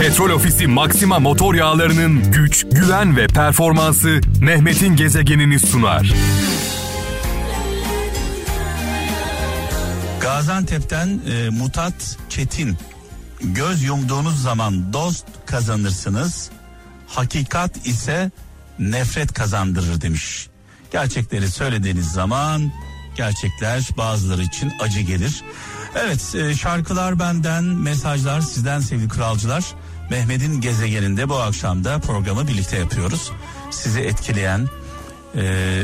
Petrol Ofisi Maxima motor yağlarının güç, güven ve performansı Mehmet'in gezegenini sunar. Gaziantep'ten e, Mutat Çetin. Göz yumduğunuz zaman dost kazanırsınız. Hakikat ise nefret kazandırır demiş. Gerçekleri söylediğiniz zaman gerçekler bazıları için acı gelir. Evet e, şarkılar benden, mesajlar sizden sevgili kralcılar. Mehmet'in gezegeninde bu akşam da programı birlikte yapıyoruz. Sizi etkileyen, e,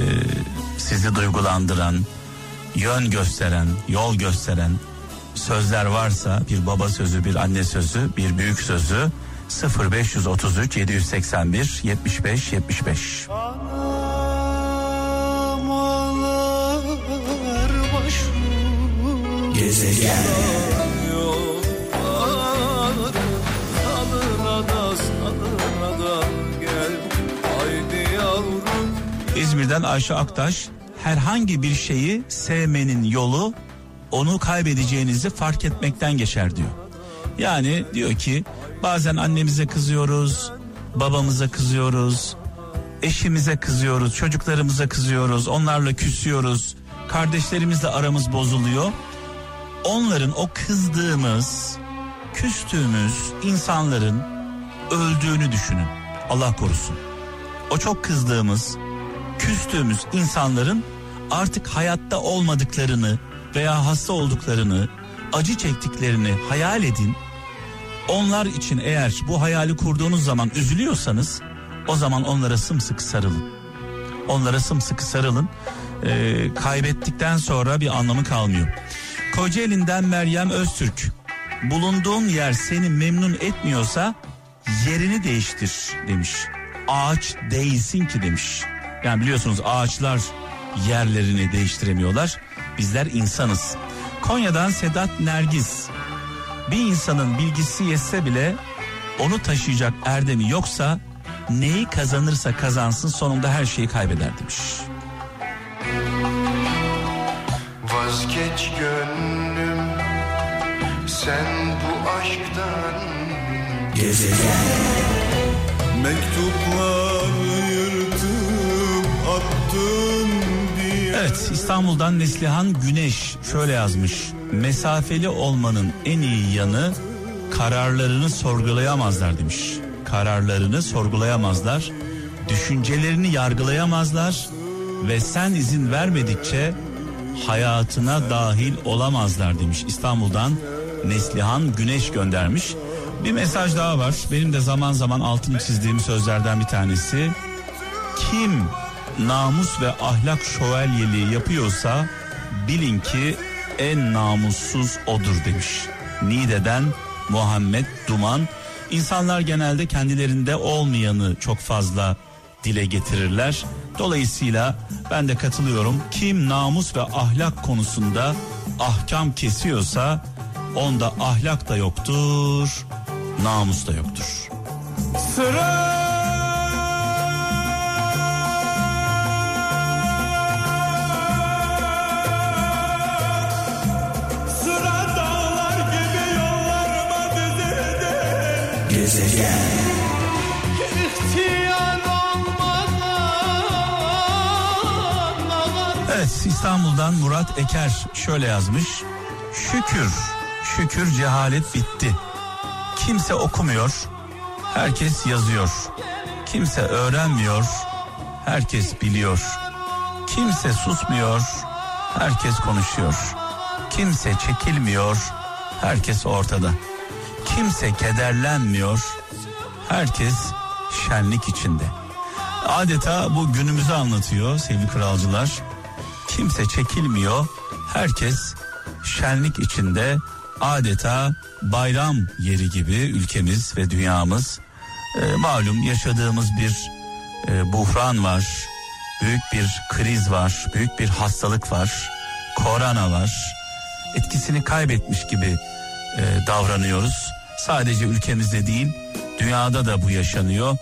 sizi duygulandıran, yön gösteren, yol gösteren sözler varsa bir baba sözü, bir anne sözü, bir büyük sözü 0533 781 75 75. Gezegen İzmir'den Ayşe Aktaş herhangi bir şeyi sevmenin yolu onu kaybedeceğinizi fark etmekten geçer diyor. Yani diyor ki bazen annemize kızıyoruz, babamıza kızıyoruz, eşimize kızıyoruz, çocuklarımıza kızıyoruz, onlarla küsüyoruz, kardeşlerimizle aramız bozuluyor. Onların o kızdığımız, küstüğümüz insanların öldüğünü düşünün. Allah korusun. O çok kızdığımız, küstüğümüz insanların artık hayatta olmadıklarını veya hasta olduklarını, acı çektiklerini hayal edin. Onlar için eğer bu hayali kurduğunuz zaman üzülüyorsanız o zaman onlara sımsıkı sarılın. Onlara sımsıkı sarılın. Ee, kaybettikten sonra bir anlamı kalmıyor. Kocaeli'nden Meryem Öztürk. Bulunduğun yer seni memnun etmiyorsa yerini değiştir demiş. Ağaç değilsin ki demiş. Yani biliyorsunuz ağaçlar yerlerini değiştiremiyorlar. Bizler insanız. Konya'dan Sedat Nergiz. Bir insanın bilgisi yetse bile onu taşıyacak erdemi yoksa neyi kazanırsa kazansın sonunda her şeyi kaybeder demiş. Vazgeç gönlüm sen bu aşktan Gezegen Mektuplar yırtıp attın diye Evet İstanbul'dan Neslihan Güneş şöyle yazmış. Mesafeli olmanın en iyi yanı kararlarını sorgulayamazlar demiş. Kararlarını sorgulayamazlar. Düşüncelerini yargılayamazlar ve sen izin vermedikçe hayatına dahil olamazlar demiş. İstanbul'dan Neslihan Güneş göndermiş. Bir mesaj daha var. Benim de zaman zaman altını çizdiğim sözlerden bir tanesi. Kim namus ve ahlak şövalyeliği yapıyorsa bilin ki en namussuz odur demiş. Nide'den Muhammed Duman. İnsanlar genelde kendilerinde olmayanı çok fazla dile getirirler. Dolayısıyla ben de katılıyorum. Kim namus ve ahlak konusunda ahkam kesiyorsa onda ahlak da yoktur, namus da yoktur. Sıra! Gezegen. Evet İstanbul'dan Murat Eker şöyle yazmış. Şükür, şükür cehalet bitti. Kimse okumuyor, herkes yazıyor. Kimse öğrenmiyor, herkes biliyor. Kimse susmuyor, herkes konuşuyor. Kimse çekilmiyor, herkes ortada. Kimse kederlenmiyor, herkes şenlik içinde. Adeta bu günümüzü anlatıyor sevgili kralcılar. Kimse çekilmiyor, herkes şenlik içinde adeta bayram yeri gibi ülkemiz ve dünyamız. Ee, malum yaşadığımız bir e, buhran var, büyük bir kriz var, büyük bir hastalık var, korona var. Etkisini kaybetmiş gibi e, davranıyoruz. Sadece ülkemizde değil, dünyada da bu yaşanıyor.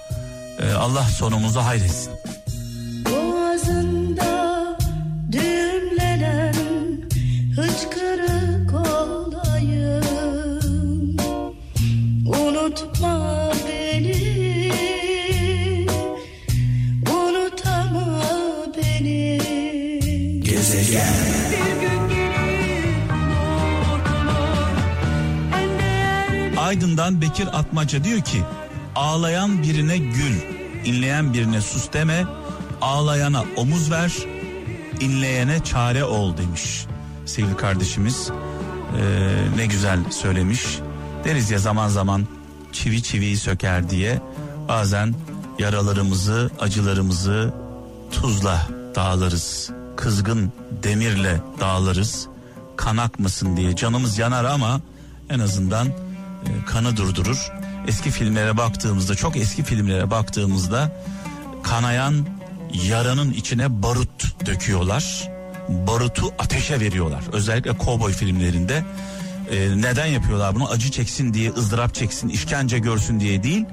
E, Allah sonumuzu hayretsin. Unutma beni Unutama beni Gezegen Aydın'dan Bekir Atmaca diyor ki ağlayan birine gül, inleyen birine sus deme, ağlayana omuz ver, inleyene çare ol demiş sevgili kardeşimiz. Ee, ne güzel söylemiş. Deriz ya zaman zaman çivi çiviyi söker diye bazen yaralarımızı, acılarımızı tuzla dağlarız. Kızgın demirle dağlarız. Kan akmasın diye canımız yanar ama en azından e, kanı durdurur. Eski filmlere baktığımızda çok eski filmlere baktığımızda kanayan yaranın içine barut döküyorlar. Barutu ateşe veriyorlar. Özellikle kovboy filmlerinde. E, neden yapıyorlar bunu? Acı çeksin diye, ızdırap çeksin, işkence görsün diye değil.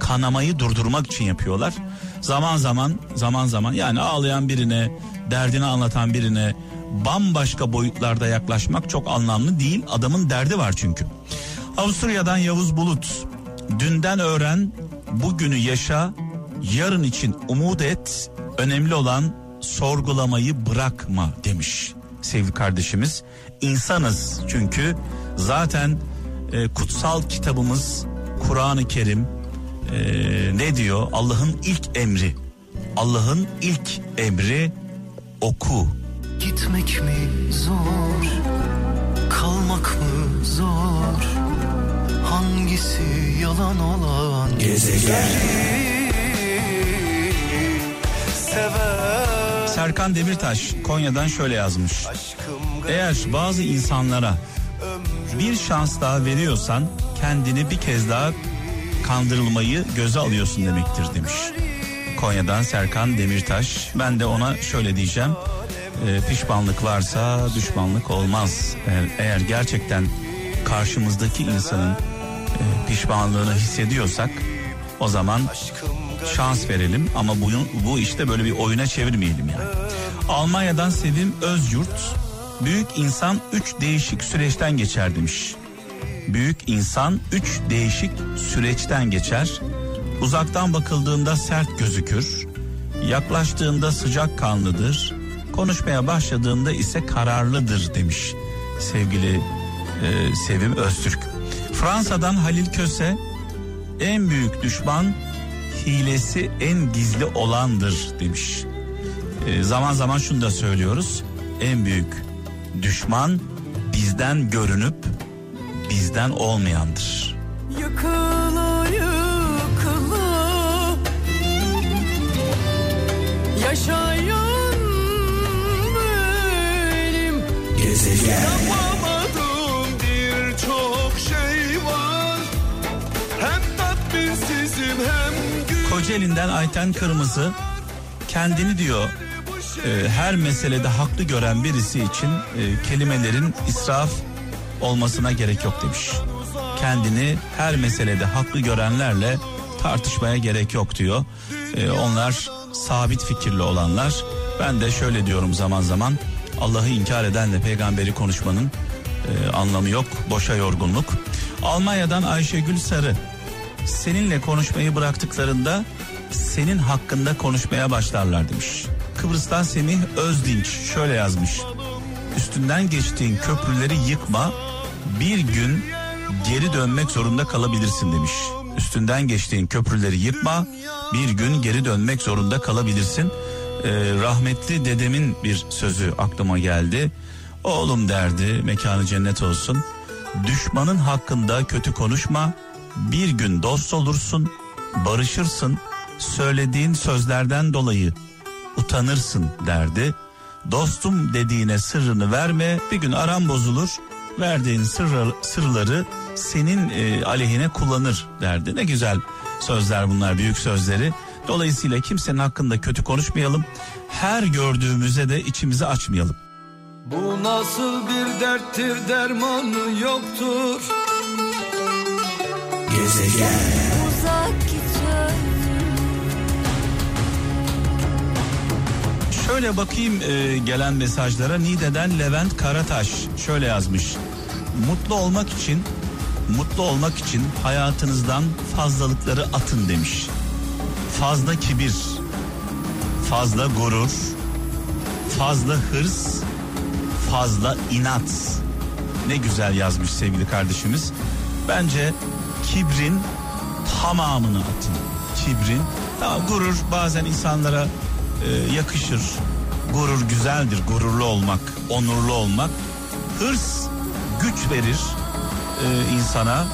Kanamayı durdurmak için yapıyorlar. Zaman zaman, zaman zaman yani ağlayan birine, derdini anlatan birine bambaşka boyutlarda yaklaşmak çok anlamlı değil. Adamın derdi var çünkü. Avusturya'dan Yavuz Bulut. Dünden öğren, bugünü yaşa, yarın için umut et. Önemli olan sorgulamayı bırakma demiş sevgili kardeşimiz. İnsanız çünkü zaten e, kutsal kitabımız Kur'an-ı Kerim e, ne diyor? Allah'ın ilk emri. Allah'ın ilk emri oku. Gitmek mi zor, kalmak mı zor? Hangisi yalan olan? Gezegen Serkan Demirtaş Konya'dan şöyle yazmış. Eğer bazı insanlara bir şans daha veriyorsan kendini bir kez daha kandırılmayı göze alıyorsun demektir demiş. Konya'dan Serkan Demirtaş. Ben de ona şöyle diyeceğim. Ee, pişmanlık varsa düşmanlık olmaz. Eğer, eğer gerçekten karşımızdaki insanın e, pişmanlığını hissediyorsak o zaman şans verelim ama bu, bu işte böyle bir oyuna çevirmeyelim yani. Almanya'dan Sevim Özyurt büyük insan üç değişik süreçten geçer demiş. Büyük insan üç değişik süreçten geçer. Uzaktan bakıldığında sert gözükür. Yaklaştığında sıcak kanlıdır. Konuşmaya başladığında ise kararlıdır demiş sevgili e, Sevim Öztürk. Fransa'dan Halil Köse en büyük düşman hilesi en gizli olandır demiş. E, zaman zaman şunu da söylüyoruz. En büyük düşman bizden görünüp bizden olmayandır. Yıkıla yıkıla Yaşayan benim. Gezegen. Birçok şey var. Hem tatminsizim hem gül Kocaeli'nden Ayten Kırmızı kendini diyor e, her meselede haklı gören birisi için e, kelimelerin israf olmasına gerek yok demiş. Kendini her meselede haklı görenlerle tartışmaya gerek yok diyor. E, onlar sabit fikirli olanlar. Ben de şöyle diyorum zaman zaman Allah'ı inkar edenle peygamberi konuşmanın e, anlamı yok. Boşa yorgunluk. Almanya'dan Ayşegül Sarı seninle konuşmayı bıraktıklarında senin hakkında konuşmaya başlarlar demiş. Kıbrıs'tan Semih Özdinç şöyle yazmış. Üstünden geçtiğin köprüleri yıkma bir gün geri dönmek zorunda kalabilirsin demiş. Üstünden geçtiğin köprüleri yıkma bir gün geri dönmek zorunda kalabilirsin. Ee, rahmetli dedemin bir sözü aklıma geldi. Oğlum derdi mekanı cennet olsun. Düşmanın hakkında kötü konuşma. Bir gün dost olursun, barışırsın. Söylediğin sözlerden dolayı utanırsın derdi. Dostum dediğine sırrını verme. Bir gün aram bozulur. Verdiğin sırrı, sırları senin e, aleyhine kullanır derdi. Ne güzel sözler bunlar, büyük sözleri. Dolayısıyla kimsenin hakkında kötü konuşmayalım. Her gördüğümüze de içimizi açmayalım. Bu nasıl bir derttir dermanı yoktur Gezegen Uzak Şöyle bakayım e, gelen mesajlara. Niğde'den Levent Karataş şöyle yazmış. Mutlu olmak için mutlu olmak için hayatınızdan fazlalıkları atın demiş. Fazla kibir, fazla gurur, fazla hırs, fazla inat. Ne güzel yazmış sevgili kardeşimiz. Bence kibrin tamamını atın. Kibrin, tamam gurur bazen insanlara e, yakışır. Gurur güzeldir, gururlu olmak, onurlu olmak. Hırs güç verir e, insana.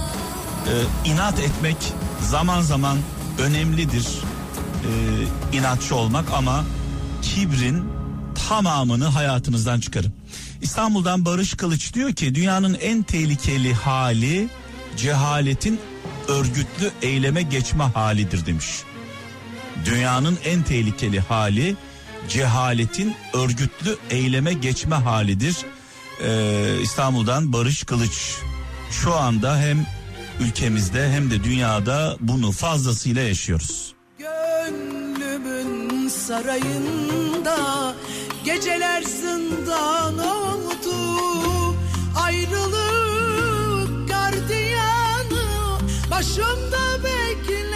E, inat etmek zaman zaman önemlidir. E, inatçı olmak ama kibrin tamamını hayatınızdan çıkarın. İstanbul'dan Barış Kılıç diyor ki dünyanın en tehlikeli hali cehaletin örgütlü eyleme geçme halidir demiş. Dünyanın en tehlikeli hali cehaletin örgütlü eyleme geçme halidir. Ee, İstanbul'dan Barış Kılıç şu anda hem ülkemizde hem de dünyada bunu fazlasıyla yaşıyoruz. Gönlümün sarayında geceler zindan oldu Ayrılık gardiyanı başımda durur